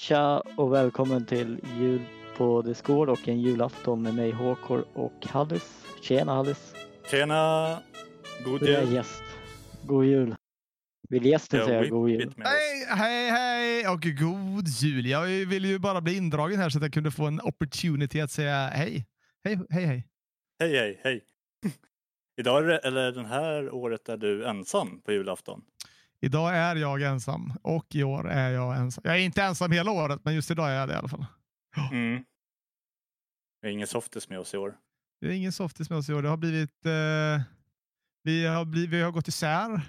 Tja och välkommen till jul på Discord och en julafton med mig Håkor och Hallis. Tjena Hallis! Tjena! God jul! gäst. God jul! Vill gästen Ja, säga god jul? Hej, hej, hej och god jul. Jag ville ju bara bli indragen här så att jag kunde få en opportunity att säga hej. Hej, hej, hej. Hej, hej, hej! Idag eller den här året är du ensam på julafton. Idag är jag ensam och i år är jag ensam. Jag är inte ensam hela året, men just idag är jag det i alla fall. Mm. Vi har ingen softis med oss i år. Det är ingen softis med oss i år. Det har blivit... Eh, vi, har blivit vi har gått isär.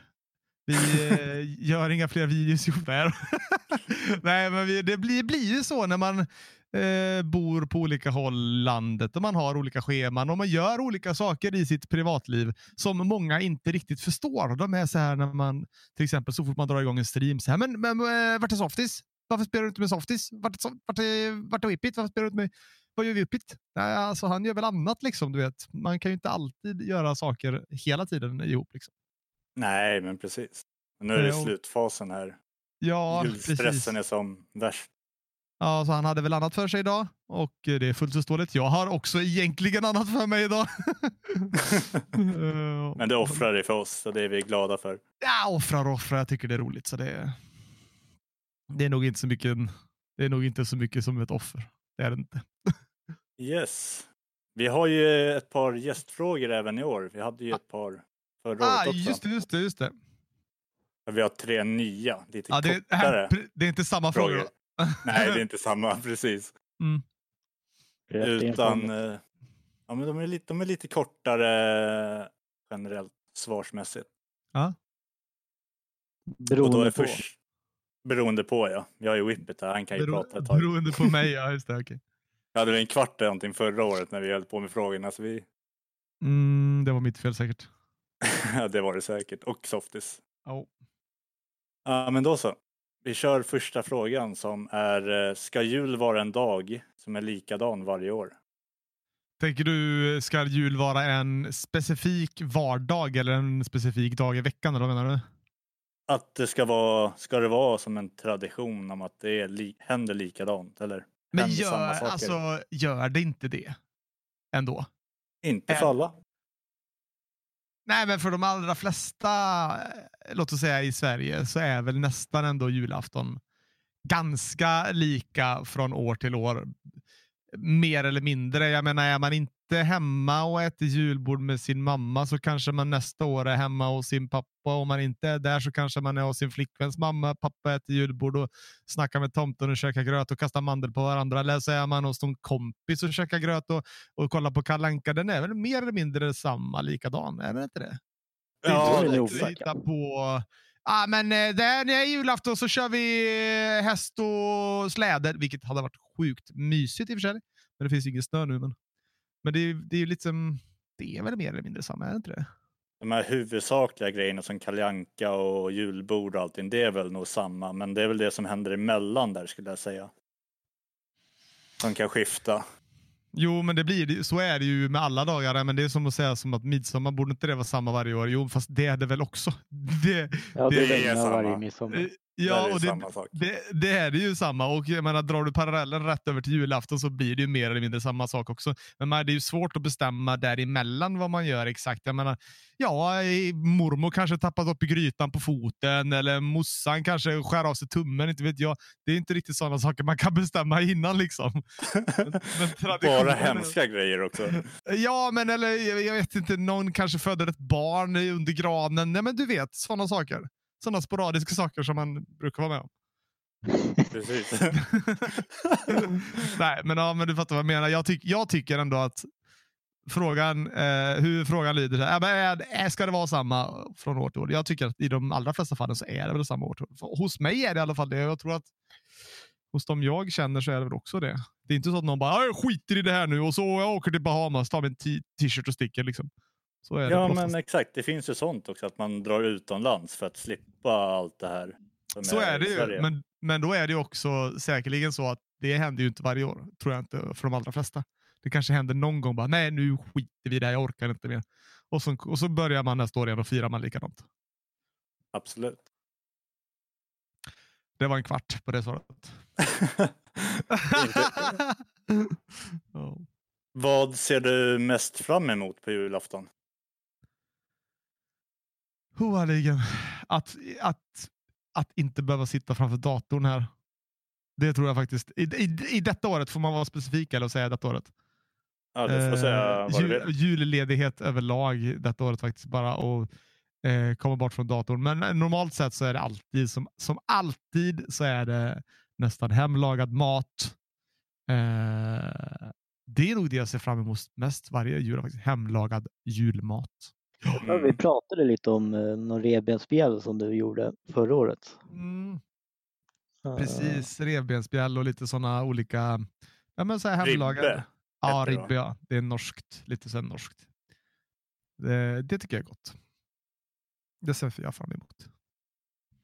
Vi eh, gör inga fler videos ihop här. Nej, men vi, det blir, blir ju så när man eh, bor på olika håll landet och man har olika scheman och man gör olika saker i sitt privatliv som många inte riktigt förstår. De är så här när man, till exempel så fort man drar igång en stream, så här, men, men eh, vart är Softis? Varför spelar du inte med Softis? Vart, vart, är, vart är Whippit? Varför spelar du inte med vad gör Whippit? Nej, alltså han gör väl annat liksom, du vet. Man kan ju inte alltid göra saker hela tiden ihop. Liksom. Nej, men precis. Men nu är det Jo. slutfasen här. Ja, precis. Julstressen är som värst. Ja, så han hade väl annat för sig idag och eh, det är fullt förståeligt. Jag har också egentligen annat för mig idag. Eh, Men du offrar dig för oss, så det är vi glada för. Ja, offrar och offrar. Jag tycker det är roligt. Så det, är, det är nog inte så mycket. Det är nog inte så mycket som ett offer. Det är det inte. Yes. Vi har ju ett par gästfrågor även i år. Vi hade ju ett par förra Ah, året också. just det, just det, just det. Vi har tre nya, lite Ja, det, kortare här, det är inte samma frågor. frågor. Nej, det är inte samma, precis. Rätt Utan, eh, ja, men de, är lite, de är lite kortare generellt svarsmässigt. Och då Beroende är på. först, beroende på ja. Jag är ju Whippet här, han kan ju Bero, prata ett tag. beroende på mig, ja just det. okej. Jag hade en kvart eller någonting förra året när vi höll på med frågorna. Så vi, Mm, det var mitt fel säkert. ja, det var det säkert. Och Softis. Oh. Ja, men då så. Vi kör första frågan som är, eh, ska jul vara en dag som är likadan varje år? Tänker du, ska jul vara en specifik vardag eller en specifik dag i veckan? Eller vad menar du? Att det ska vara, ska det vara som en tradition om att det är li, händer likadant? Eller Men gör, samma saker? alltså, gör det inte det ändå? Inte för alla. Nej, men för de allra flesta, eh, låt oss säga i Sverige, så är väl nästan ändå julafton ganska lika från år till år. Mer eller mindre. Jag menar, är man inte hemma och äter julbord med sin mamma så kanske man nästa år är hemma hos sin pappa. Om man inte är där så kanske man är hos sin flickväns mamma. Pappa äter julbord och snackar med tomten och käkar gröt och kastar mandel på varandra. Eller så är man hos någon kompis och käkar gröt och, och kollar på Kalle Anka. Den är väl mer eller mindre samma, likadan. Är den inte det? Ja, det är lätt nog Ah, men när det är julafton så kör vi eh, häst och släde, vilket hade varit sjukt mysigt i och för sig. Men det finns ju ingen snö nu. Men, men det, är, det är ju liksom... Det är väl mer eller mindre samma, är det inte det? De här huvudsakliga grejerna som Kalle Anka och julbord och allting, det är väl nog samma. Men det är väl det som händer emellan där skulle jag säga. Som kan skifta. Jo, men det blir det- så är det ju med alla dagar. Men det är som att säga som att midsommar, borde inte det vara samma varje år? Jo, fast det är det väl också. Det, Ja, det, det är är samma. varje midsommar. Ja, det och det. Det, det är det ju samma och jag menar, drar du parallellen rätt över till julafton så blir det ju mer eller mindre samma sak också. Men man, det är ju svårt att bestämma däremellan vad man gör exakt. Jag menar, ja, mormor kanske tappat upp i grytan på foten eller morsan kanske skär av sig tummen, inte vet jag. Det är inte riktigt sådana saker man kan bestämma innan liksom. Men, men Bara hemska grejer också. Ja, men eller jag jag vet inte, någon kanske föder ett barn under granen. Nej, men du vet, sådana saker. Sådana sporadiska saker som man brukar vara med om. Precis. Nej, men, ja, men du fattar vad jag menar. Jag, tyck, jag tycker ändå att frågan, eh, hur frågan lyder, så här, är, ska det vara samma från år till år? Jag tycker att i de allra flesta fallen så är det väl samma år till år. För Hos mig är det i alla fall det. Jag tror att hos de jag känner så är det väl också det. Det är inte så att någon bara, "Ja, jag skiter i det här nu och så jag åker till Bahamas, tar min t-shirt och sticker. Liksom. Så är det Ja på men exakt, det finns ju sånt också att man drar utomlands för att slippa allt det här. Så är det i ju, men, men då är det också säkerligen så att det händer ju inte varje år, tror jag inte, för de allra flesta. Det kanske händer någon gång bara, nej nu skiter vi i det här, jag orkar inte mer. Och så, och så börjar man nästa år igen och firar man likadant. Absolut. Det var en kvart på det svaret. Vad ser du mest fram emot på julafton? Hoaligen. Att, att, att inte behöva sitta framför datorn här. Det tror jag faktiskt. I, i, i detta året får man vara specifik eller säga detta året. Ja, du får säga Eh, vad du jul, julledighet överlag detta året faktiskt bara och eh, komma bort från datorn. Men eh, normalt sett så är det alltid som, som alltid så är det nästan hemlagad mat. Eh, det är nog det jag ser fram emot mest varje jul. Faktiskt. Hemlagad julmat. Ja, vi Mm. pratade lite om eh, någon revbensspjäll som du gjorde förra året. Mm, Eh, precis, revbensspjäll och lite sådana olika ja, men så här hemlagade. Ribbe Ja, ribbe ja. Det är norskt. Lite så norskt. Det, det tycker jag är gott. Det ser jag fram emot.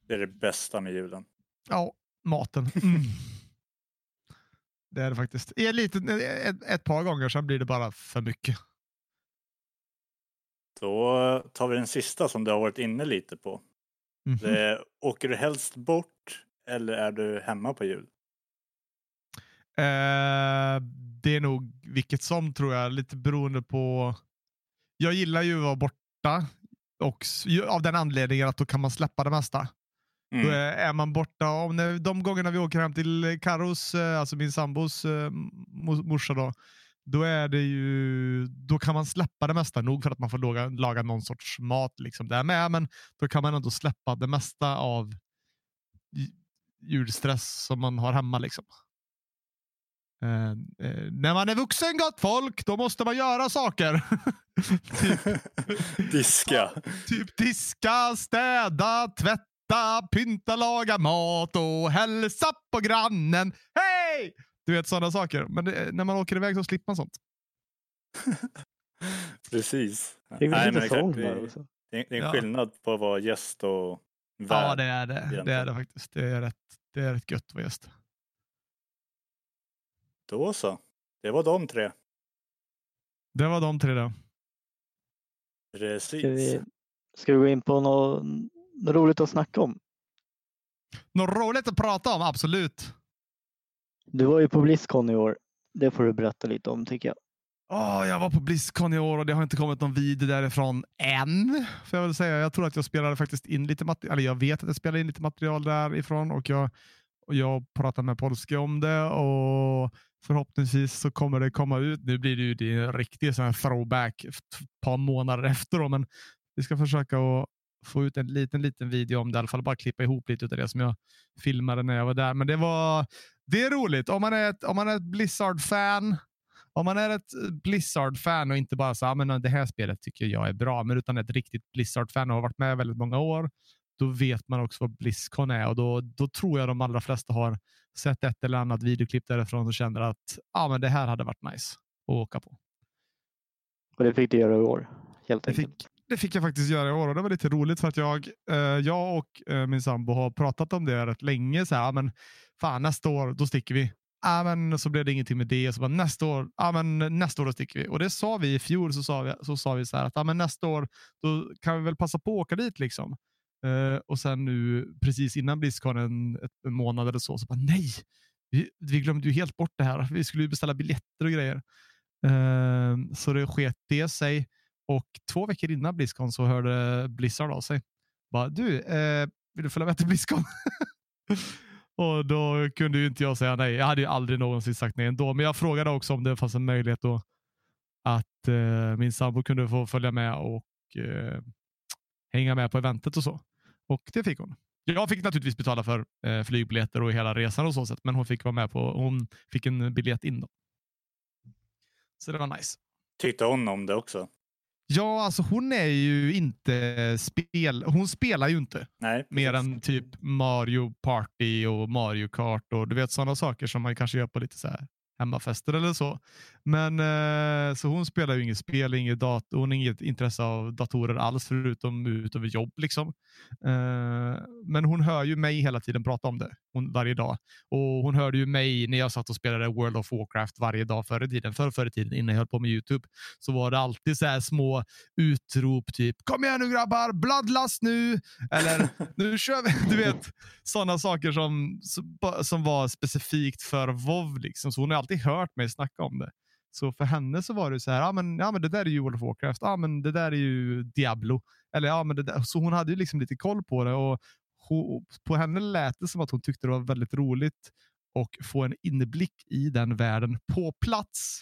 Det är det bästa med julen. Ja, maten. Mm. Det är det faktiskt. Liten, ett, ett par gånger sen blir det bara för mycket. Då tar vi den sista som du har varit inne lite på. Mhm. Det är, åker du helst bort eller är du hemma på jul? Eh, det är nog vilket som tror jag, lite beroende på. Jag gillar ju att vara borta och av den anledningen att då kan man släppa det mesta. Då Mm. är, är man borta, om det, de gångerna vi åker hem till Karos, eh, alltså min sambos eh, mo- morsa då, då är det ju, då kan man släppa det mesta, nog för att man får laga, laga någon sorts mat liksom där med, men då kan man ändå släppa det mesta av julstress som man har hemma liksom. Eh, eh, när man är vuxen gott folk, då måste man göra saker. typ, Diska. typ diska, städa, tvätta, pynta, laga mat och hälsa på grannen. Hej! Du vet sådana saker. Men det, när man åker iväg så slipper man sånt. Precis. Det är Nej, men sång det, det är en Ja. skillnad på att vara gäst och Ja, värd. det är det. Det är det faktiskt. Det är rätt, det är rätt gött att vara gäst. Då så. Det var de tre. Det var de tre då. Precis. Ska vi, ska vi gå in på något, något roligt att snacka om? Något roligt att prata om, absolut. Du var ju på Blizzcon i år. Det får du berätta lite om tycker jag. Oh, jag var på Blizzcon i år och det har inte kommit någon video därifrån än. Får jag, väl säga. jag tror att jag spelade faktiskt in lite material, eller jag vet att jag spelade in lite material därifrån och jag, och jag pratade med Polske om det och förhoppningsvis så kommer det komma ut. Nu blir det ju det en riktig sån här throwback ett par månader efter då, men vi ska försöka att få ut en liten, liten video om det, i alla fall bara klippa ihop lite av det som jag filmade när jag var där. Men det var, det är roligt. Om man är ett, om man är ett Blizzard-fan om man är ett Blizzard-fan och inte bara så ah, men det här spelet tycker jag är bra, men utan ett riktigt Blizzard-fan och har varit med väldigt många år, då vet man också vad Blizzcon är och då, då tror jag de allra flesta har sett ett eller annat videoklipp därifrån och känner att ah, men det här hade varit nice att åka på. Och det fick du göra i år. Helt Det enkelt. fick, det fick jag faktiskt göra i år och det var lite roligt för att jag, eh, jag och eh, min sambo har pratat om det rätt länge. Så här, men fan, nästa år, då sticker vi. Ah, men så blev det ingenting med det. Så bara, nästa år, ah, men nästa år då sticker vi. Och det sa vi i fjol. Så sa vi, så sa vi så här att ah, men nästa år då kan vi väl passa på att åka dit. liksom. Eh, och sen nu precis innan Blizzcon, en, en månad eller så, så bara nej, vi, vi glömde ju helt bort det här. Vi skulle ju beställa biljetter och grejer. Eh, så det sket det sig. Och två veckor innan Blizzcon så hörde Blizzard av sig. Bara, du, eh, vill du följa med till Blizzcon? och då kunde ju inte jag säga nej. Jag hade ju aldrig någonsin sagt nej ändå. Men jag frågade också om det fanns en möjlighet då att eh, min sambo kunde få följa med och eh, hänga med på eventet och så. Och det fick hon. Jag fick naturligtvis betala för eh, flygbiljetter och hela resan och så sätt, men hon fick vara med på, hon fick en biljett in då. Så det var nice. Tyckte hon om det också? Ja, alltså hon är ju inte spel... Hon spelar ju inte Nej. mer än typ Mario Party och Mario Kart och du vet sådana saker som man kanske gör på lite så här hemmafester eller så. Men eh, så hon spelar ju inget spel, inget dator, hon har inget intresse av datorer alls förutom utöver jobb liksom. Eh, men hon hör ju mig hela tiden prata om det hon, varje dag. Och Hon hörde ju mig när jag satt och spelade World of Warcraft varje dag förr i tiden, förr, förr i tiden innan jag höll på med YouTube. Så var det alltid så här små utrop, typ kom igen nu grabbar, bloodlust nu! Eller nu kör vi! Du vet, sådana saker som, som var specifikt för WoW. Liksom. Så hon har alltid hört mig snacka om det. Så för henne så var det så här, ja men, ja, men det där är ju World of Warcraft, ja men det där är ju Diablo. Eller, ja, men det där. Så hon hade ju liksom lite koll på det och hon, på henne lät det som att hon tyckte det var väldigt roligt och få en inblick i den världen på plats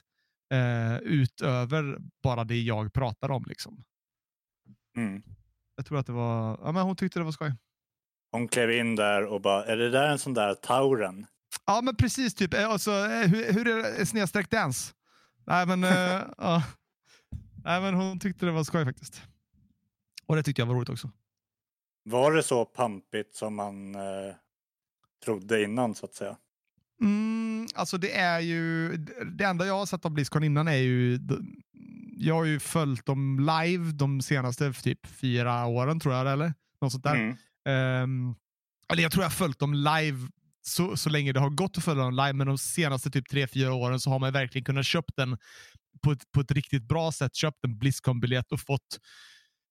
eh, utöver bara det jag pratar om. Liksom. Mm. Jag tror att det var, ja men hon tyckte det var skoj. Hon klev in där och bara, är det där en sån där Tauren? Ja men precis, typ. Alltså, hur, hur är det snedsträck dance? Nej men, äh, ja. Nej men hon tyckte det var skoj faktiskt. Och det tyckte jag var roligt också. Var det så pampigt som man eh, trodde innan så att säga? Mm, alltså det är ju, det enda jag har sett av Blizzcon innan är ju, jag har ju följt dem live de senaste typ fyra åren tror jag, eller något sånt där. Mm. Um, eller jag tror jag har följt dem live så, så länge det har gått att följa dem live, men de senaste typ tre fyra åren så har man verkligen kunnat köpa den på ett, på ett riktigt bra sätt, köpt en Blizzcon-biljett och fått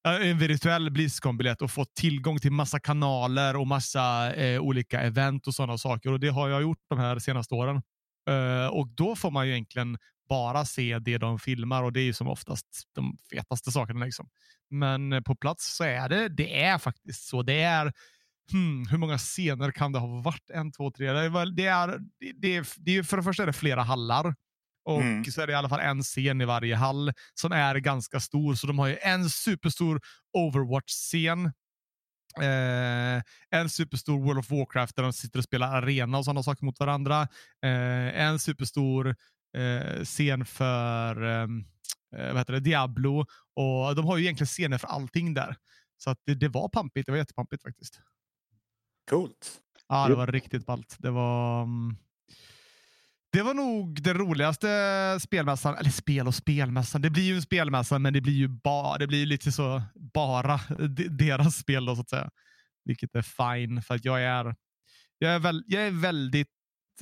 en virtuell Blizzcon-biljett och fått tillgång till massa kanaler och massa eh, olika event och sådana saker. Och Det har jag gjort de här senaste åren. Uh, och Då får man ju egentligen bara se det de filmar och det är ju som oftast de fetaste sakerna. Liksom. Men eh, på plats så är det, det är faktiskt så. Det är Hmm, hur många scener kan det ha varit? En, två, tre. Det är, det är, det är, det är för det första är det flera hallar. Och mm. så är det i alla fall en scen i varje hall som är ganska stor. Så de har ju en superstor Overwatch-scen. Eh, en superstor World of Warcraft där de sitter och spelar arena och sådana saker mot varandra. Eh, en superstor eh, scen för ehm, eh, vad heter det, Diablo. Och De har ju egentligen scener för allting där. Så att det, det var pampigt. Det var jättepampigt faktiskt. Coolt. Ja, det var riktigt ballt. Det var... Mm, det var nog den roligaste spelmässan, eller spel och spelmässan. Det blir ju en spelmässa, men det blir ju bara, det blir lite så bara deras spel då, så att säga. Vilket är fine, för att jag är, jag är, väl, jag är väldigt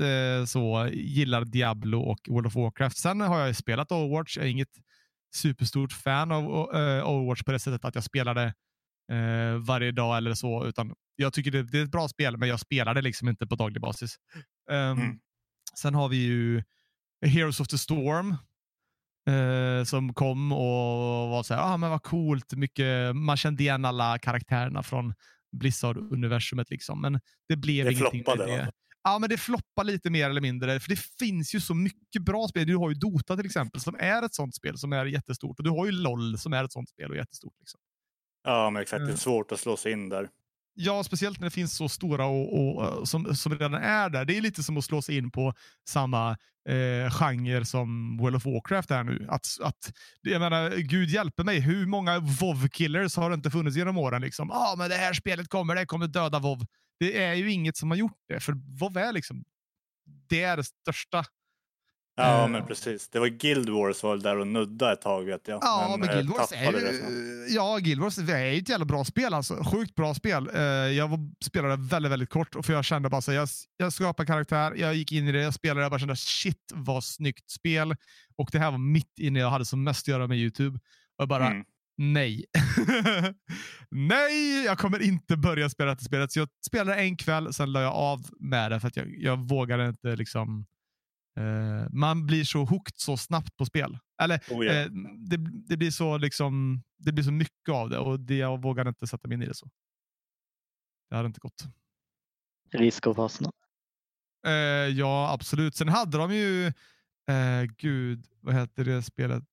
eh, så, gillar Diablo och World of Warcraft. Sen har jag ju spelat Overwatch. Jag är inget superstort fan av uh, Overwatch på det sättet att jag spelade uh, eh, varje dag eller så, utan jag tycker det, det, är ett bra spel, men jag spelar det liksom inte på daglig basis. Um, mm. Sen har vi ju Heroes of the Storm eh, som kom och var så här, ah, men vad coolt, mycket, man kände igen alla karaktärerna från Blizzard-universumet. Liksom. Men det blev det ingenting floppade, med det. Ja, men det floppar lite mer eller mindre. För det finns ju så mycket bra spel. Du har ju Dota till exempel, som är ett sånt spel som är jättestort. Och du har ju LOL som är ett sånt spel och jättestort. Liksom. Ja, men exakt. Det är svårt att slå sig in där. Ja, speciellt när det finns så stora och, och, eh, som, som redan är där. Det är lite som att slå sig in på samma eh, genre som World of Warcraft är nu. Att, att, jag menar, Gud hjälpe mig, hur många WoW-killers har det inte funnits genom åren? Liksom, ah, men det här spelet kommer, det kommer döda WoW. Det är ju inget som har gjort det, för WoW är liksom det är det största Ja, men precis. Det var Guild Wars var där och nudda ett tag vet jag. Ja, men, men eh, Guild Wars är ju, ja, Guild Wars är ett jävla bra spel alltså. Sjukt bra spel. Uh, jag var, spelade väldigt, väldigt kort för jag kände bara så jag, jag skapade karaktär, jag gick in i det, jag spelade, jag bara kände shit vad snyggt spel. Och det här var mitt inne jag hade som mest att göra med YouTube. Och jag bara, mm. nej. nej, jag kommer inte börja spela detta spelet. Så jag spelade en kväll, sen la jag av med det för att jag, jag vågade inte liksom Uh, man blir så hooked så snabbt på spel. Eller oh, yeah. uh, det, det, blir så liksom, det blir så mycket av det och det, jag vågar inte sätta mig in i det så. Det hade inte gått. Risk att fastna? Uh, ja, absolut. Sen hade de ju, gud, vad heter det spelet?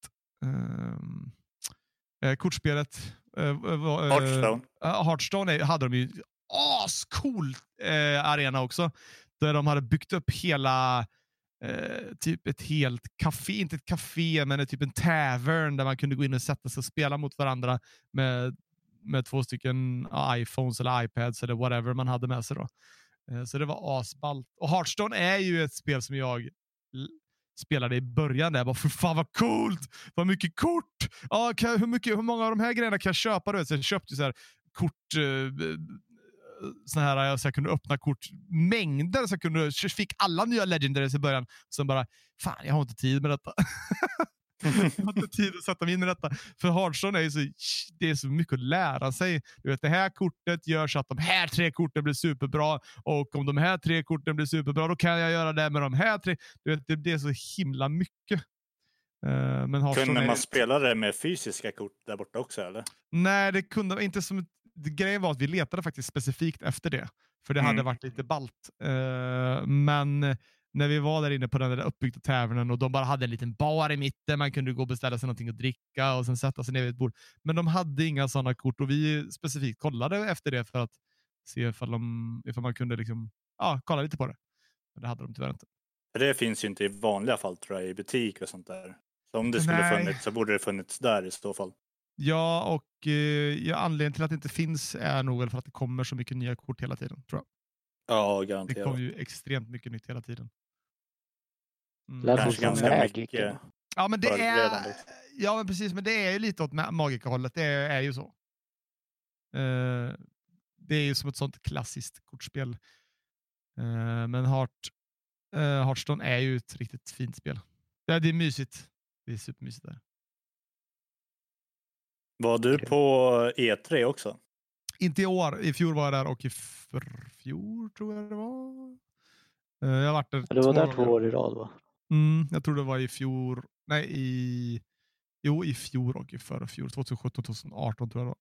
Ehm, kortspelet. Hearthstone. Hearthstone hade de ju ascool arena också. Där de hade byggt upp hela eh, typ ett helt café, inte ett café, men typ en tavern där man kunde gå in och sätta sig och spela mot varandra med, med två stycken iPhones eller iPads eller whatever man hade med sig. då. Eh, så det var asballt. Och Hearthstone är ju ett spel som jag spelade i början. Där. Jag bara, för fan vad coolt! Vad mycket kort! Ah, kan, hur, mycket, hur många av de här grejerna kan jag köpa? Du vet? Så jag köpte så här, kort, eh, såna här, så jag kunde öppna kort mängder, så jag kunde, fick alla nya legendaries i början. Sen bara, fan jag har inte tid med detta. jag har inte tid att sätta mig in i detta. För Hearthstone är så, det är så mycket att lära sig. Du vet, det här kortet gör så att de här tre korten blir superbra och om de här tre korten blir superbra då kan jag göra det med de här tre. Du vet, det, det är så himla mycket. Uh, kunde man är... spela det med fysiska kort där borta också eller? Nej, det kunde inte som Grejen var att vi letade faktiskt specifikt efter det. För det mm. hade varit lite balt. Uh, men när vi var där inne på den där uppbyggda tävlingen och de bara hade en liten bar i mitten. Man kunde gå och beställa sig någonting att dricka och sen sätta sig ner vid ett bord. Men de hade inga sådana kort och vi specifikt kollade efter det för att se ifall, de, ifall man kunde liksom, ja, kolla lite på det. Men det hade de tyvärr inte. Det finns ju inte i vanliga fall tror jag i butik och sånt där. Så om det skulle Nej. funnits så borde det funnits där i så fall. Ja, och eh, ja, anledningen till att det inte finns är nog väl för att det kommer så mycket nya kort hela tiden. tror jag. Ja, garanterat. Det kommer ju extremt mycket nytt hela tiden. Mm. Lät som Magic. Ja, men det är... Ja, men precis. Men det är ju lite åt Magica-hållet. Det är, är, ju så. Uh, det är ju som ett sånt klassiskt kortspel. Uh, men Heart, uh, Hearthstone är ju ett riktigt fint spel. Det, det är mysigt. Det är supermysigt där. Var du på E3 också? Inte i år. I fjol var jag där och i fjol tror jag det var. Jag har varit där det var där två år i rad va? Mm, jag tror det var i fjol. Nej, i, jo, i fjol och i förra fjol. 2017, 2018 tror jag det var.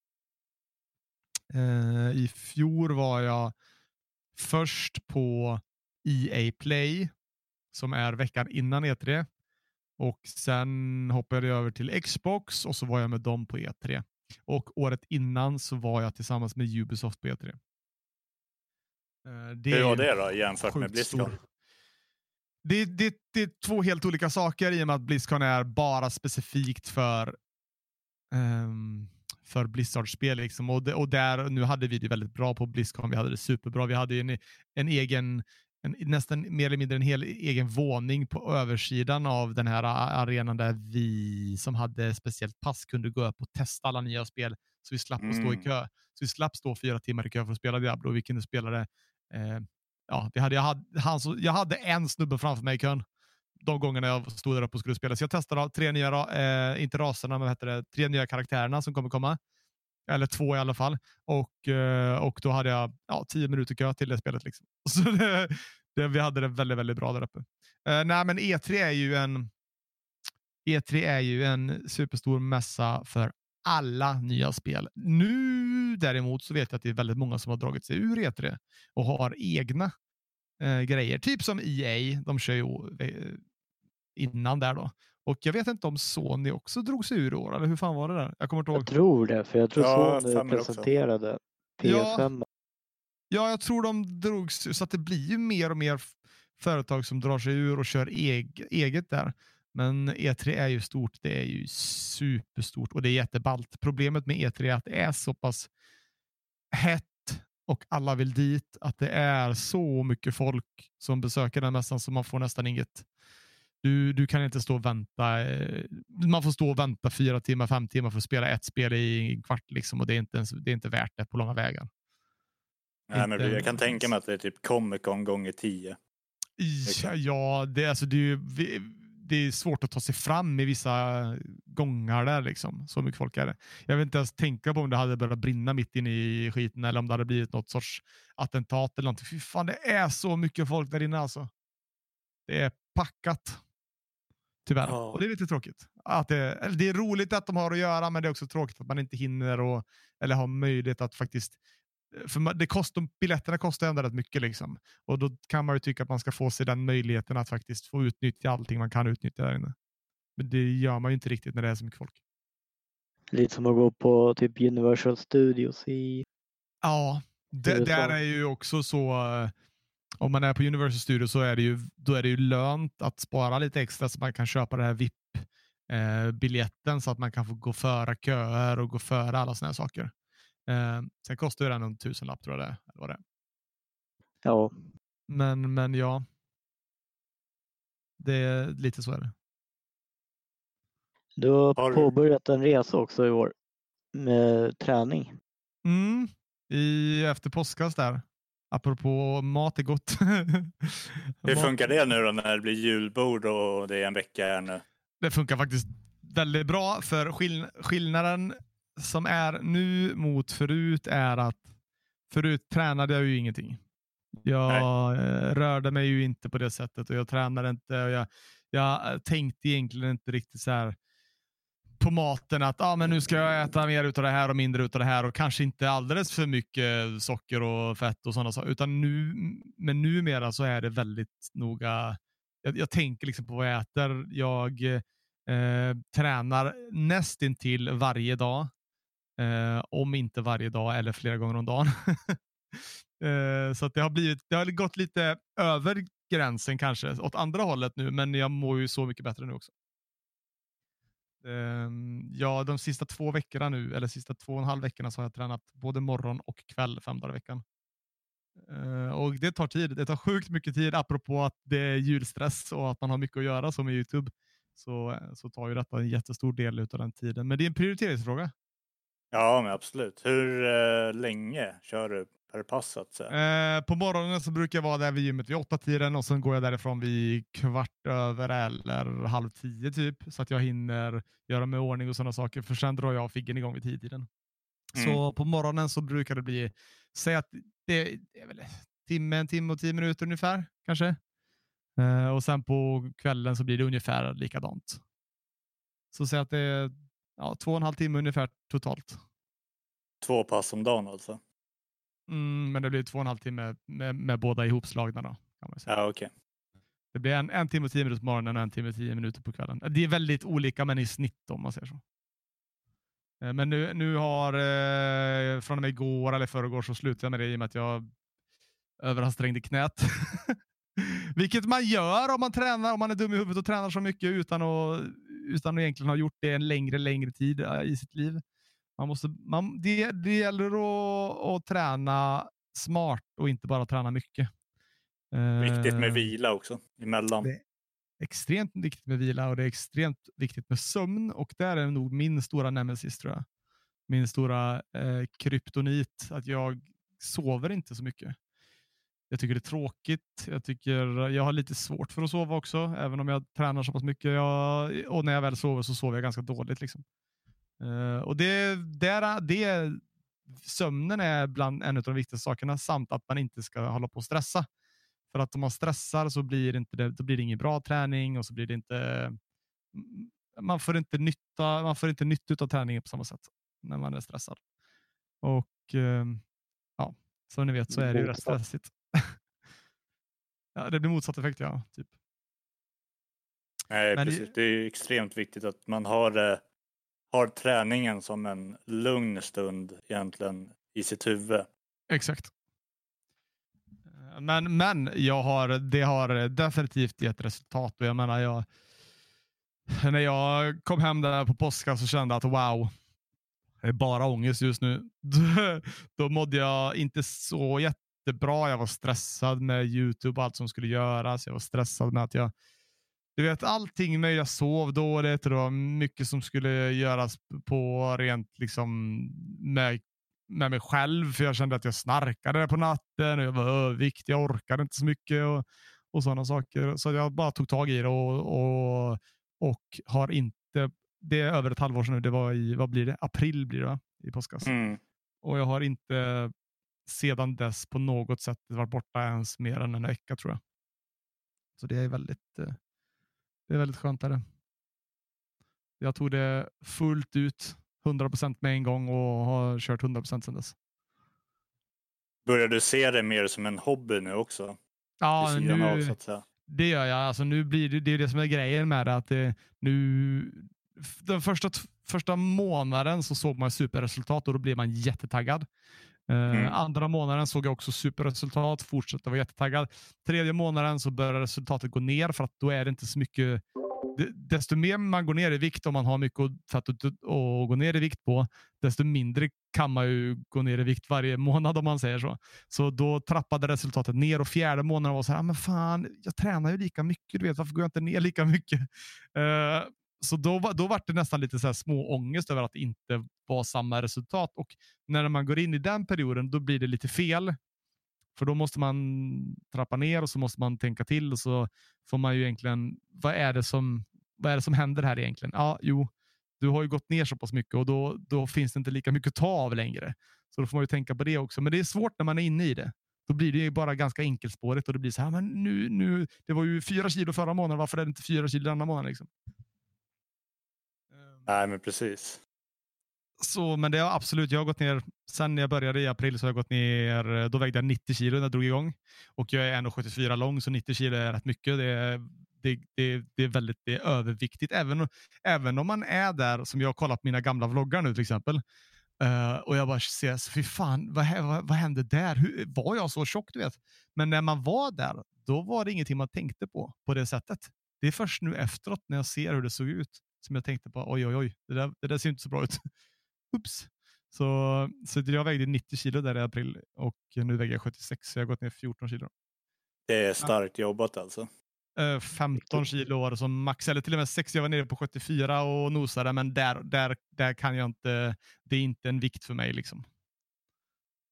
Eh, I fjol var jag först på EA Play som är veckan innan E3. Och Sen hoppade jag över till Xbox och så var jag med dem på E3. Och Året innan så var jag tillsammans med Ubisoft på E3. Eh, det Hur var det då jämfört med Blizzcon? det, det, det är två helt olika saker i och med att Blizzcon är bara specifikt för um, för Blizzard-spel. Liksom. Och, och där, nu hade vi det väldigt bra på Blizzcon. Vi hade det superbra. Vi hade en, en egen, en, nästan mer eller mindre en hel egen våning på översidan av den här arenan där vi som hade speciellt pass kunde gå upp och testa alla nya spel. Så vi slapp mm. stå i mm. kö. Så vi slapp stå fyra timmar i kö för att spela Diablo. Vi kunde spela det eh, ja, vi hade, jag, hade, han, jag hade en snubbe framför mig i kön de gångerna jag stod där uppe och skulle spela. Så jag testade tre nya, eh, inte raserna, men vad heter det, tre nya karaktärerna som kommer komma. Eller två i alla fall. Och, eh, och då hade jag ja, tio minuter kö till det spelet. Liksom. Så det, det, vi hade det väldigt, väldigt bra där uppe. Uh, nej, men E3 är ju en E3 är ju en superstor mässa för alla nya spel. Nu däremot så vet jag att det är väldigt många som har dragit sig ur E3 och har egna eh, grejer. Typ som EA, de kör ju eh, innan där då. Och jag vet inte om Sony också drog sig ur år, eller hur fan var det där? Jag kommer inte ihåg. Jag tror det, för jag tror ja, Sony presenterade PS5. Ja, ja, jag tror de drog sig så att det blir ju mer och mer företag som drar sig ur och kör eg eget där. Men E3 är ju stort. Det är ju superstort och det är jätteballt. Problemet med E3 är att det är så pass hett och alla vill dit att det är så mycket folk som besöker den mässan så man får nästan inget. Du, du kan inte stå och vänta. Eh, man får stå och vänta fyra timmar, fem timmar för att spela ett spel i en kvart liksom, och det är, inte ens, det är inte värt det på långa vägar. Nej, men jag kan tänka mig att det är typ Comic Con gånger tio. Ja, ja det, alltså, det är det är svårt att ta sig fram i vissa gångar där. Liksom. Så mycket folk är det. Jag vill inte ens tänka på om det hade börjat brinna mitt inne i skiten eller om det hade blivit något sorts attentat eller någonting. Fy fan, det är så mycket folk där inne alltså. Det är packat. Tyvärr. Oh. Och det är lite tråkigt. Att det, det är roligt att de har att göra, men det är också tråkigt att man inte hinner och, eller har möjlighet att faktiskt för det kostar, biljetterna kostar ändå rätt mycket. Liksom. Och då kan man ju tycka att man ska få sig den möjligheten att faktiskt få utnyttja allting man kan utnyttja där inne. Men det gör man ju inte riktigt när det är så mycket folk. Lite som att gå på typ Universal Studios i Ja, det, där är ju också så. Om man är på Universal Studios så är det ju, då är det ju lönt att spara lite extra så man kan köpa det här VIP-biljetten eh, så att man kan få gå före köer och gå före alla sådana saker. Eh, sen kostar den en tusenlapp tror jag det eller vad det är. Ja. Men, men ja. Det är lite så är det. Du har, har påbörjat en resa också i år med träning. Mm. i, efter påskas där. Apropå mat är gott. Hur funkar det nu då när det blir julbord och det är en vecka här nu? Det funkar faktiskt väldigt bra för skill skillnaden som är nu mot förut är att förut tränade jag ju ingenting. Jag eh, rörde mig ju inte på det sättet och jag tränade inte. Och jag, jag tänkte egentligen inte riktigt så här på maten att ah, men nu ska jag äta mer utav det här och mindre utav det här och kanske inte alldeles för mycket socker och fett och sådana saker. Utan nu, men numera så är det väldigt noga. Jag, jag tänker liksom på vad jag äter. Jag eh, tränar nästintill varje dag. Eh, om inte varje dag eller flera gånger om dagen. eh, så att det har blivit, det har gått lite över gränsen kanske åt andra hållet nu, men jag mår ju så mycket bättre nu också. Ehm, ja, de sista två veckorna nu, eller sista två och en halv veckorna så har jag tränat både morgon och kväll fem dagar i veckan. Ehm, och det tar tid. Det tar sjukt mycket tid apropå att det är julstress och att man har mycket att göra som i Youtube. Så, så tar ju detta en jättestor del av den tiden. Men det är en prioriteringsfråga. Ja, men absolut. Hur eh, länge kör du per pass så att säga? Eh, på morgonen så brukar jag vara där vid gymmet vid åtta tiden och sen går jag därifrån vid kvart över eller halv tio typ. Så att jag hinner göra mig i ordning och sådana saker. För sen drar jag figgen igång vid tio tiden. Så på morgonen så brukar det bli, säg att det, det är väl timme, en timme och tio minuter ungefär kanske. Eh, och sen på kvällen så blir det ungefär likadant. Så säg att det är ja, två och en halv timme ungefär totalt. Två pass om dagen alltså? Mm, men det blir två och en halv timme med, med båda ihopslagna. Då, kan man säga. Ja, okej. Det blir en, en timme och tio minuter på morgonen och en timme och tio minuter på kvällen. Det är väldigt olika men i snitt om man säger så. Eh, Men nu, nu har, eh, från och med igår eller förrgår så slutade jag med det i och med att jag överansträngde knät. Vilket man gör om man tränar, om man är dum i huvudet och tränar så mycket utan att, utan att egentligen ha gjort det en längre, längre tid eh, i sitt liv. Man måste, man, det, det gäller att, att träna smart och inte bara träna mycket. Viktigt med Eh, vila också emellan. Det- extremt viktigt med vila och det är extremt viktigt med sömn och där är nog min stora nemesis tror jag. Min stora eh, kryptonit, att jag sover inte så mycket. Jag tycker det är tråkigt. Jag, tycker, jag har lite svårt för att sova också, även om jag tränar så pass mycket. Jag, och när jag väl sover så sover jag ganska dåligt. Liksom. Eh, och det, där, det, sömnen är bland en av de viktigaste sakerna, samt att man inte ska hålla på och stressa. För att om man stressar så blir det, inte det, då blir det ingen bra träning och så blir det inte mm, man får inte nytta, man får inte nytta av träningen på samma sätt när man är stressad. Och eh, ja, som ni vet så är det ju rätt stressigt. Ja, det blir motsatt effekt, ja. Typ. Nej, Men det- precis. Det är ju extremt viktigt att man har, eh, har träningen som en lugn stund egentligen i sitt huvud. Exakt. Men, men jag har, det har definitivt gett resultat. Och jag menar, jag, när jag kom hem där på påsken så kände jag att wow, det är bara ångest just nu. Då mådde jag inte så jättebra. Jag var stressad med Youtube och allt som skulle göras. Jag var stressad med att jag du vet allting med jag sov dåligt och det var mycket som skulle göras på rent liksom med med mig själv för jag kände att jag snarkade på natten och jag var överviktig. Jag orkade inte så mycket och, och sådana saker. Så jag bara tog tag i det och, och, och har inte, det är över ett halvår sedan nu, det var i, vad blir det, april blir det va? i påskas. Mm. Och jag har inte sedan dess på något sätt varit borta ens mer än en vecka tror jag. Så det är väldigt, eh, det är väldigt skönt. Är det. Jag tog det fullt ut, 100% med en gång och har kört 100% sedan dess. Börjar du se det mer som en hobby nu också? Ja, av, nu, säga. det gör jag. Alltså, nu blir det, det är det som är grejen med det. Att det, nu, den första, första månaden så såg man superresultat och då blev man jättetaggad. Mm. Eh, andra månaden såg jag också superresultat, fortsatte vara jättetaggad. Tredje månaden så börjar resultatet gå ner för att då är det inte så mycket Desto mer man går ner i vikt, om man har mycket att- att, gå ner i vikt på, desto mindre kan man ju gå ner i vikt varje månad om man säger så. Så då trappade resultatet ner och fjärde månaden var så här, ah, men fan, jag tränar ju lika mycket, du vet, varför går jag inte ner lika mycket? Eh, så då, då var det nästan lite så här små ångest över att det inte var samma resultat. Och när man går in i den perioden, då blir det lite fel. För då måste man trappa ner och så måste man tänka till och så får man ju egentligen, vad är det som, vad är det som händer här egentligen? Ja, jo, du har ju gått ner så pass mycket och då, då finns det inte lika mycket att ta av längre. Så då får man ju tänka på det också. Men det är svårt när man är inne i det. Då blir det ju bara ganska enkelspårigt och det blir så här, men nu, nu, det var ju fyra kilo förra månaden, varför är det inte fyra kilo denna månad? Liksom? Nej, men precis. Så, men det har absolut, jag har gått ner, sen jag började i april så har jag gått ner, då vägde jag 90 kilo när jag drog igång. Och jag är 1,74 lång så 90 kilo är rätt mycket. Det är, det, det, det är väldigt det är överviktigt. Även, även om man är där, som jag har kollat på mina gamla vloggar nu till exempel. Uh, och jag bara ser, så fy fan, vad, vad, vad hände där? Hur, var jag så tjock? Du vet? Men när man var där, då var det ingenting man tänkte på på det sättet. Det är först nu efteråt när jag ser hur det såg ut som jag tänkte på, oj oj oj, det där, det där ser inte så bra ut. Oops. Så, så jag vägde 90 kilo där i april och nu väger jag 76 så jag har gått ner 14 kilo. Det är starkt jobbat alltså. Eh, 15 kilo år som max, eller till och med 6. Jag var nere på 74 och nosade, men där, där, där kan jag inte, det är inte en vikt för mig. liksom.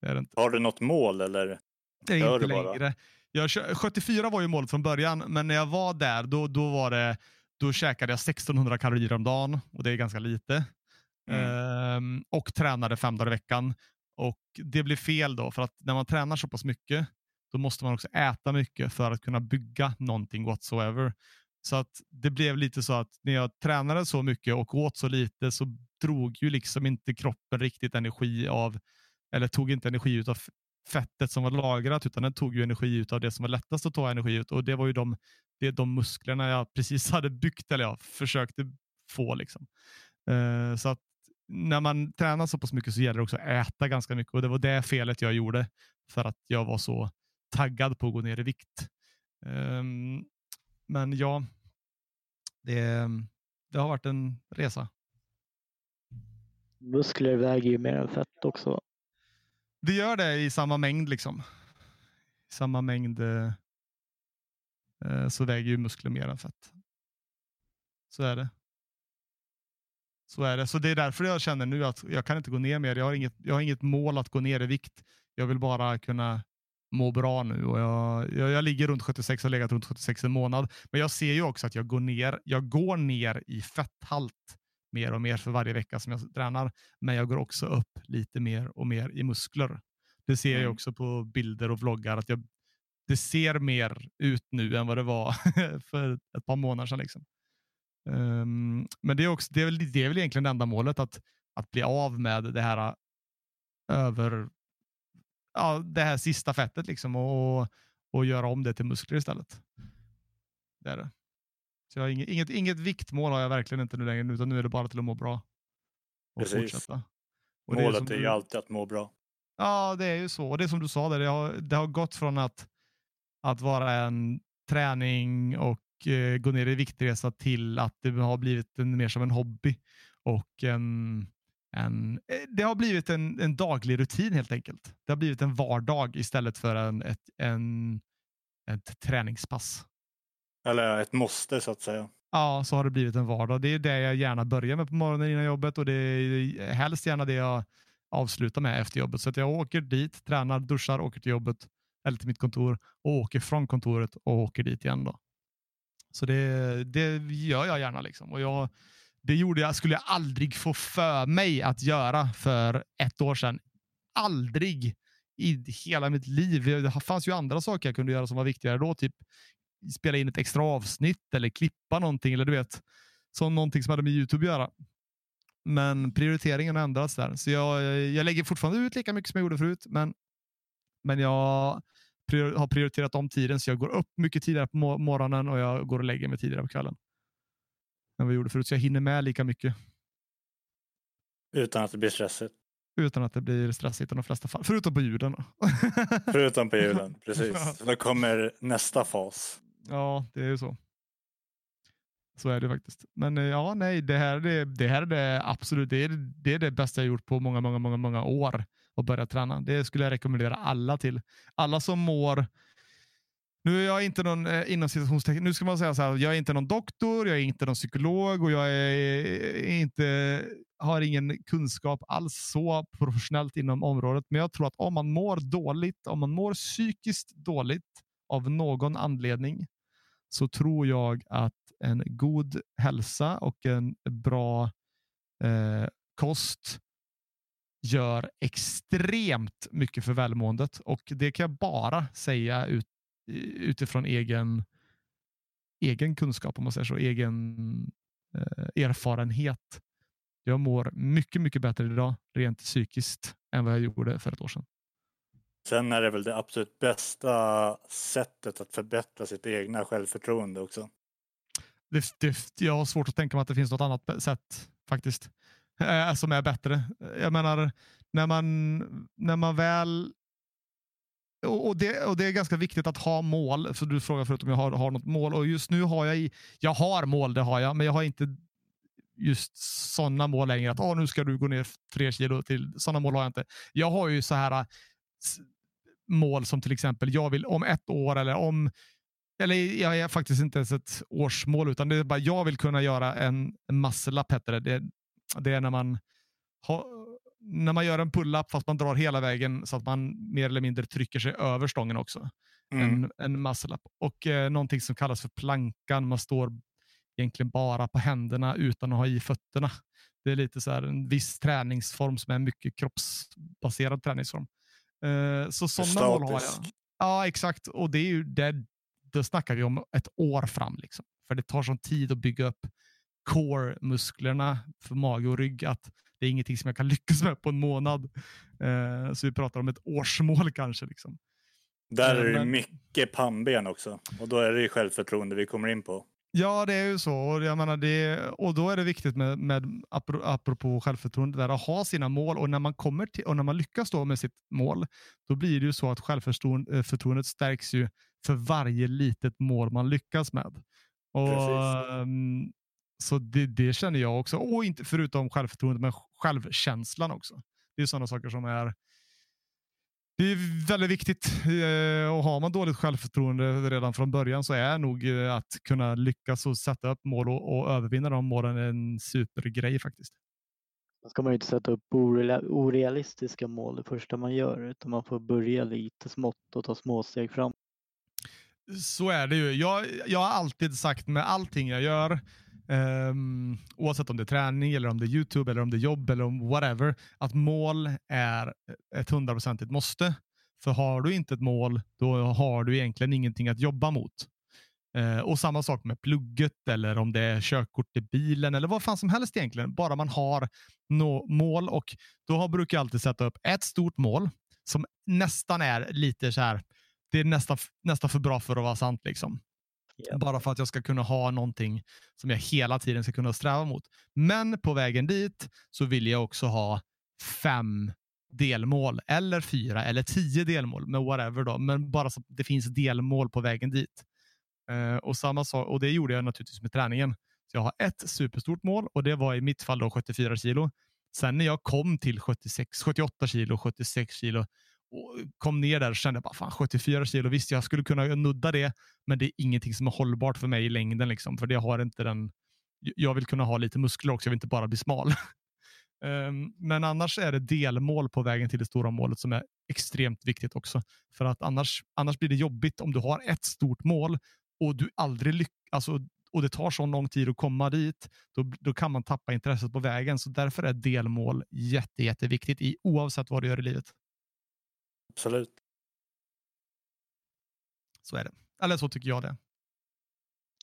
Det är det inte. Har du något mål eller? Det är inte det längre. Jag, kö- 74 var ju målet från början, men när jag var där, då, då, var det, då käkade jag 1600 kalorier om dagen och det är ganska lite. Ehm, och tränade fem dagar i veckan. Och Det blir fel då, för att när man tränar så pass mycket, då måste man också äta mycket för att kunna bygga någonting whatsoever. Så att det blev lite så att när jag tränade så mycket och åt så lite så drog ju liksom inte kroppen riktigt energi av, eller tog inte energi ut av fettet som var lagrat, utan den tog ju energi ut av det som var lättast att ta energi ut. Och det var ju de, det de musklerna jag precis hade byggt, eller jag försökte få. liksom. Eh, så att när man tränar så pass mycket så gäller det också att äta ganska mycket och det var det felet jag gjorde för att jag var så taggad på att gå ner i vikt. Um, men ja, det, det har varit en resa. Muskler väger ju mer än fett också. Det gör det i samma mängd liksom. I samma mängd eh, eh, så väger ju muskler mer än fett. Så är det. Så är det. Så det är därför jag känner nu att jag kan inte gå ner mer. Jag har inget, jag har inget mål att gå ner i vikt. Jag vill bara kunna må bra nu och jag, jag, jag ligger runt 76 och har legat runt 76 en månad. Men jag ser ju också att jag går ner. Jag går ner i fetthalt mer och mer för varje vecka som jag tränar. Men jag går också upp lite mer och mer i muskler. Det ser jag Mm. också på bilder och vloggar att jag, det ser mer ut nu än vad det var för ett par månader sedan. Liksom. Ehm, men det är, också, det, är väl, det är väl egentligen enda målet att, att bli av med det här äh, över ja, det här sista fettet liksom och, och göra om det till muskler istället. Det är det. Så jag har inget, inget, inget viktmål har jag verkligen inte nu längre, utan nu är det bara till att må bra. Och Precis. fortsätta. Och det är Målet som är ju du- alltid att må bra. Ja, det är ju så. Och det är som du sa, där, det, har, det har gått från att, att vara en träning och eh, gå ner i viktresa till att det har blivit en, mer som en hobby. Och en, en, eh, det har blivit en, en daglig rutin helt enkelt. Det har blivit en vardag istället för en, ett, en, ett träningspass. Eller ett måste så att säga. Ja, så har det blivit en vardag. Det är det jag gärna börjar med på morgonen innan jobbet och det är helst gärna det jag avslutar med efter jobbet. Så att jag åker dit, tränar, duschar, åker till jobbet eller till mitt kontor och åker från kontoret och åker dit igen. Då. Så det, det gör jag gärna. Liksom. Och jag, det gjorde jag, skulle jag aldrig få för mig att göra för ett år sedan. Aldrig i hela mitt liv. Det fanns ju andra saker jag kunde göra som var viktigare då. Typ spela in ett extra avsnitt eller klippa någonting. Eller du vet, så någonting som hade med Youtube att göra. Men prioriteringen har ändrats där. Så jag, jag lägger fortfarande ut lika mycket som jag gjorde förut. Men, men jag prior- har prioriterat om tiden så jag går upp mycket tidigare på mo- morgonen och jag går och lägger mig tidigare på kvällen. Än vad jag gjorde förut. Så jag hinner med lika mycket Utan att det blir stressigt. utan att det blir stressigt i de flesta fall. Förutom på ljuden. Förutom på julen, precis. Då kommer nästa fas. Ja, det är ju så. Så är det faktiskt. Men eh, ja, nej, det här, det, det här är det absolut det är, det är det bästa jag gjort på många, många, många, många år att börja träna. Det skulle jag rekommendera alla till. Alla som mår Nu är jag inte någon, eh, inom situationstecken. nu ska man säga så här, jag är inte någon doktor, jag är inte någon psykolog och jag är eh, inte, har ingen kunskap alls så professionellt inom området. Men jag tror att om man mår dåligt, om man mår psykiskt dåligt av någon anledning, så tror jag att en god hälsa och en bra eh, kost gör extremt mycket för välmåendet och det kan jag bara säga ut, utifrån egen, egen kunskap, om man säger så, egen eh, erfarenhet. Jag mår mycket, mycket bättre idag rent psykiskt än vad jag gjorde för ett år sedan. Sen är det väl det absolut bästa sättet att förbättra sitt egna självförtroende också. Det, det, jag har svårt att tänka mig att det finns något annat sätt faktiskt eh, som är bättre. Jag menar, när man, när man väl och det, och det är ganska viktigt att ha mål. Så Du frågar förut om jag har, har något mål och just nu har jag i, jag har mål, det har jag, men jag har inte just sådana mål längre. Att oh, nu ska du gå ner tre kilo till. Sådana mål har jag inte. Jag har ju så här eh, mål som till exempel jag vill om ett år eller om eller jag är faktiskt inte ens ett årsmål utan det är bara jag vill kunna göra en, en muscle-up det. det. Det är när man, ha, när man gör en pull-up fast man drar hela vägen så att man mer eller mindre trycker sig över stången också. Mm. En, en muscle-up. Och eh, någonting som kallas för plankan. Man står egentligen bara på händerna utan att ha i fötterna. Det är lite så här en viss träningsform som är mycket kroppsbaserad träningsform. Eh, så sådana mål har jag. Ja, exakt. Och det är ju det, då snackar vi om ett år fram. Liksom. För det tar sån tid att bygga upp core-musklerna för mage och rygg att det är ingenting som jag kan lyckas med på en månad. Eh, så vi pratar om ett årsmål kanske. Liksom. Där är det mycket pannben också och då är det självförtroende vi kommer in på. Ja, det är ju så. Och, jag menar det, och då är det viktigt med, med apropå självförtroende, där, att ha sina mål och när man kommer till, och när man lyckas då med sitt mål, då blir det ju så att självförtroendet stärks ju för varje litet mål man lyckas med. Och, um, så det, det, känner jag också. Och inte förutom självförtroendet, men självkänslan också. Det är sådana saker som är det är väldigt viktigt. Eh, och har man dåligt självförtroende redan från början så är nog eh, att kunna lyckas och sätta upp mål och, och övervinna de målen en supergrej faktiskt. Då ska man ju inte sätta upp orealistiska mål det första man gör utan man får börja lite smått och ta små steg fram. Så är det ju. Jag, jag har alltid sagt med allting jag gör Um, oavsett om det är träning, eller om det är YouTube, eller om det är jobb eller om whatever, att mål är ett hundraprocentigt måste. För har du inte ett mål, då har du egentligen ingenting att jobba mot. Uh, och samma sak med plugget eller om det är körkort i bilen eller vad fan som helst egentligen. Bara man har no mål och då brukar jag alltid sätta upp ett stort mål som nästan är lite så här. Det är nästan, nästan för bra för att vara sant. liksom. Yep. Bara för att jag ska kunna ha någonting som jag hela tiden ska kunna sträva mot. Men på vägen dit så vill jag också ha fem delmål eller fyra eller tio delmål, men whatever då. Men bara så att det finns delmål på vägen dit. Uh, och samma så, och det gjorde jag naturligtvis med träningen. Så jag har ett superstort mål och det var i mitt fall då 74 kilo. Sen när jag kom till 76, 78 kilo, 76 kilo, kom ner där och kände bara fan 74 kilo. Visst, jag skulle kunna nudda det, men det är ingenting som är hållbart för mig i längden. Liksom, för det har inte den. Jag vill kunna ha lite muskler också. Jag vill inte bara bli smal. um, men annars är det delmål på vägen till det stora målet som är extremt viktigt också. För att annars, annars blir det jobbigt om du har ett stort mål och du aldrig lyckas. Alltså, och det tar så lång tid att komma dit, då, då kan man tappa intresset på vägen. Så därför är delmål jätte, jätteviktigt i oavsett vad du gör i livet. Absolut. Så är det. Eller så tycker jag det.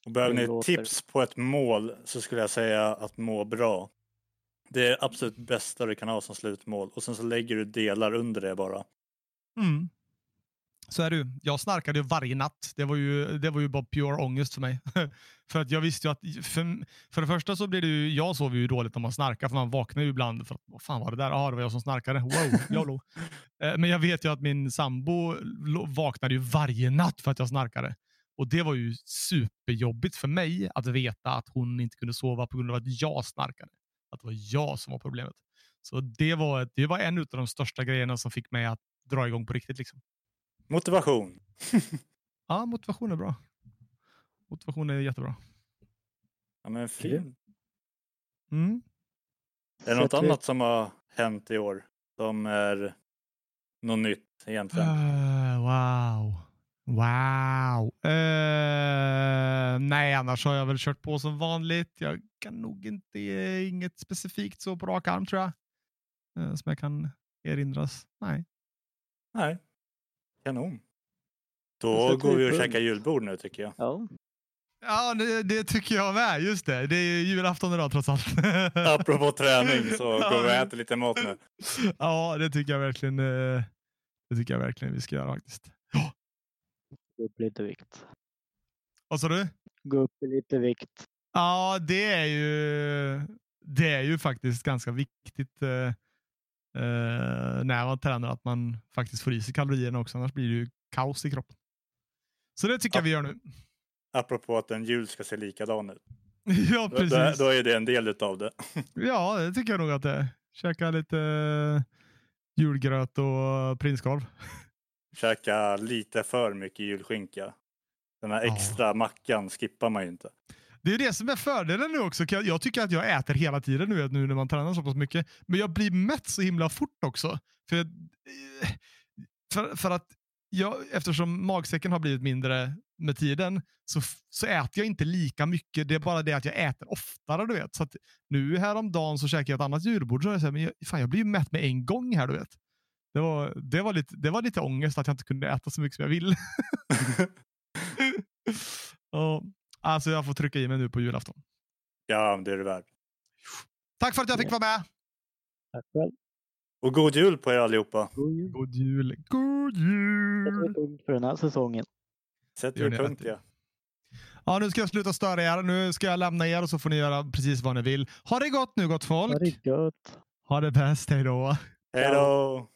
Och behöver ni tips på ett mål så skulle jag säga att må bra. Det är absolut bästa du kan ha som slutmål och sen så lägger du delar under det bara. Mm. Så är det ju. Jag snarkade ju varje natt. Det var ju, det var ju bara pure ångest för mig. för att jag visste ju att, för, för det första så blir det ju, jag sover ju dåligt när man snarkar för man vaknar ju ibland för att, vad fan var det där? Ja, det var jag som snarkade. Wow, YOLO. Eh, men jag vet ju att min sambo vaknade ju varje natt för att jag snarkade. Och det var ju superjobbigt för mig att veta att hon inte kunde sova på grund av att jag snarkade. Att det var jag som var problemet. Så det var, det var en av de största grejerna som fick mig att dra igång på riktigt. Liksom. Motivation. Ja, motivation är bra. Motivation är jättebra. Ja, men fin. Mm. Är det något vi- annat som har hänt i år som är något nytt egentligen? Eh, wow. Wow. Eh, nej, annars har jag väl kört på som vanligt. Jag kan nog inte ge inget specifikt så på rak arm tror jag. Eh, som jag kan erinras. Nej. Nej. Kanon. Då går vi och punkt. käkar julbord nu tycker jag. Ja, Ja, det, det tycker jag med. Just det. Det är ju julafton idag trots allt. Apropå träning så går vi och äter lite mat nu. ja, det tycker jag verkligen. eh, Det tycker jag verkligen vi ska göra faktiskt. Ja. gå upp lite vikt. Vad sa du? Gå upp lite vikt. Ja, det är ju, det är ju faktiskt ganska viktigt eh, när man tränar att man faktiskt får i sig kalorierna också. Annars blir det ju kaos i kroppen. Så det tycker jag vi gör nu. Apropå att en jul ska se likadan ut. ja, precis. då, då är det en del utav det. Ja, det tycker jag nog att det är. Käka lite eh, julgröt och prinskorv. Käka lite för mycket julskinka. Den här extra mackan skippar man ju inte. Det är det som är fördelen nu också. Jag- tycker att jag äter hela tiden nu, nu när man tränar så pass mycket. Men jag blir mätt så himla fort också. För, för, för att jag, eftersom magsäcken har blivit mindre med tiden så, så äter jag inte lika mycket. Det är bara det att jag äter oftare. du vet. Så att nu häromdagen så käkade jag ett annat julbord. Så jag, så här, men jag, fan, jag blir ju mätt med en gång här. du vet. Det var, det, var lite, det var lite ångest att jag inte kunde äta så mycket som jag vill. ja, alltså jag får trycka i mig nu på julafton. Ja, det är det värt. Tack för att jag fick vara med. Tack själv. Och god jul på er allihopa. God jul. God jul. God Sätter vi jul. punkt för den här säsongen. Sätter vi punkt ja. Ja, nu ska jag sluta störa er. Nu ska jag lämna er och så får ni göra precis vad ni vill. Ha det gott nu gott folk. Ha det gött. Ha det bäst. Hej då. Hej då!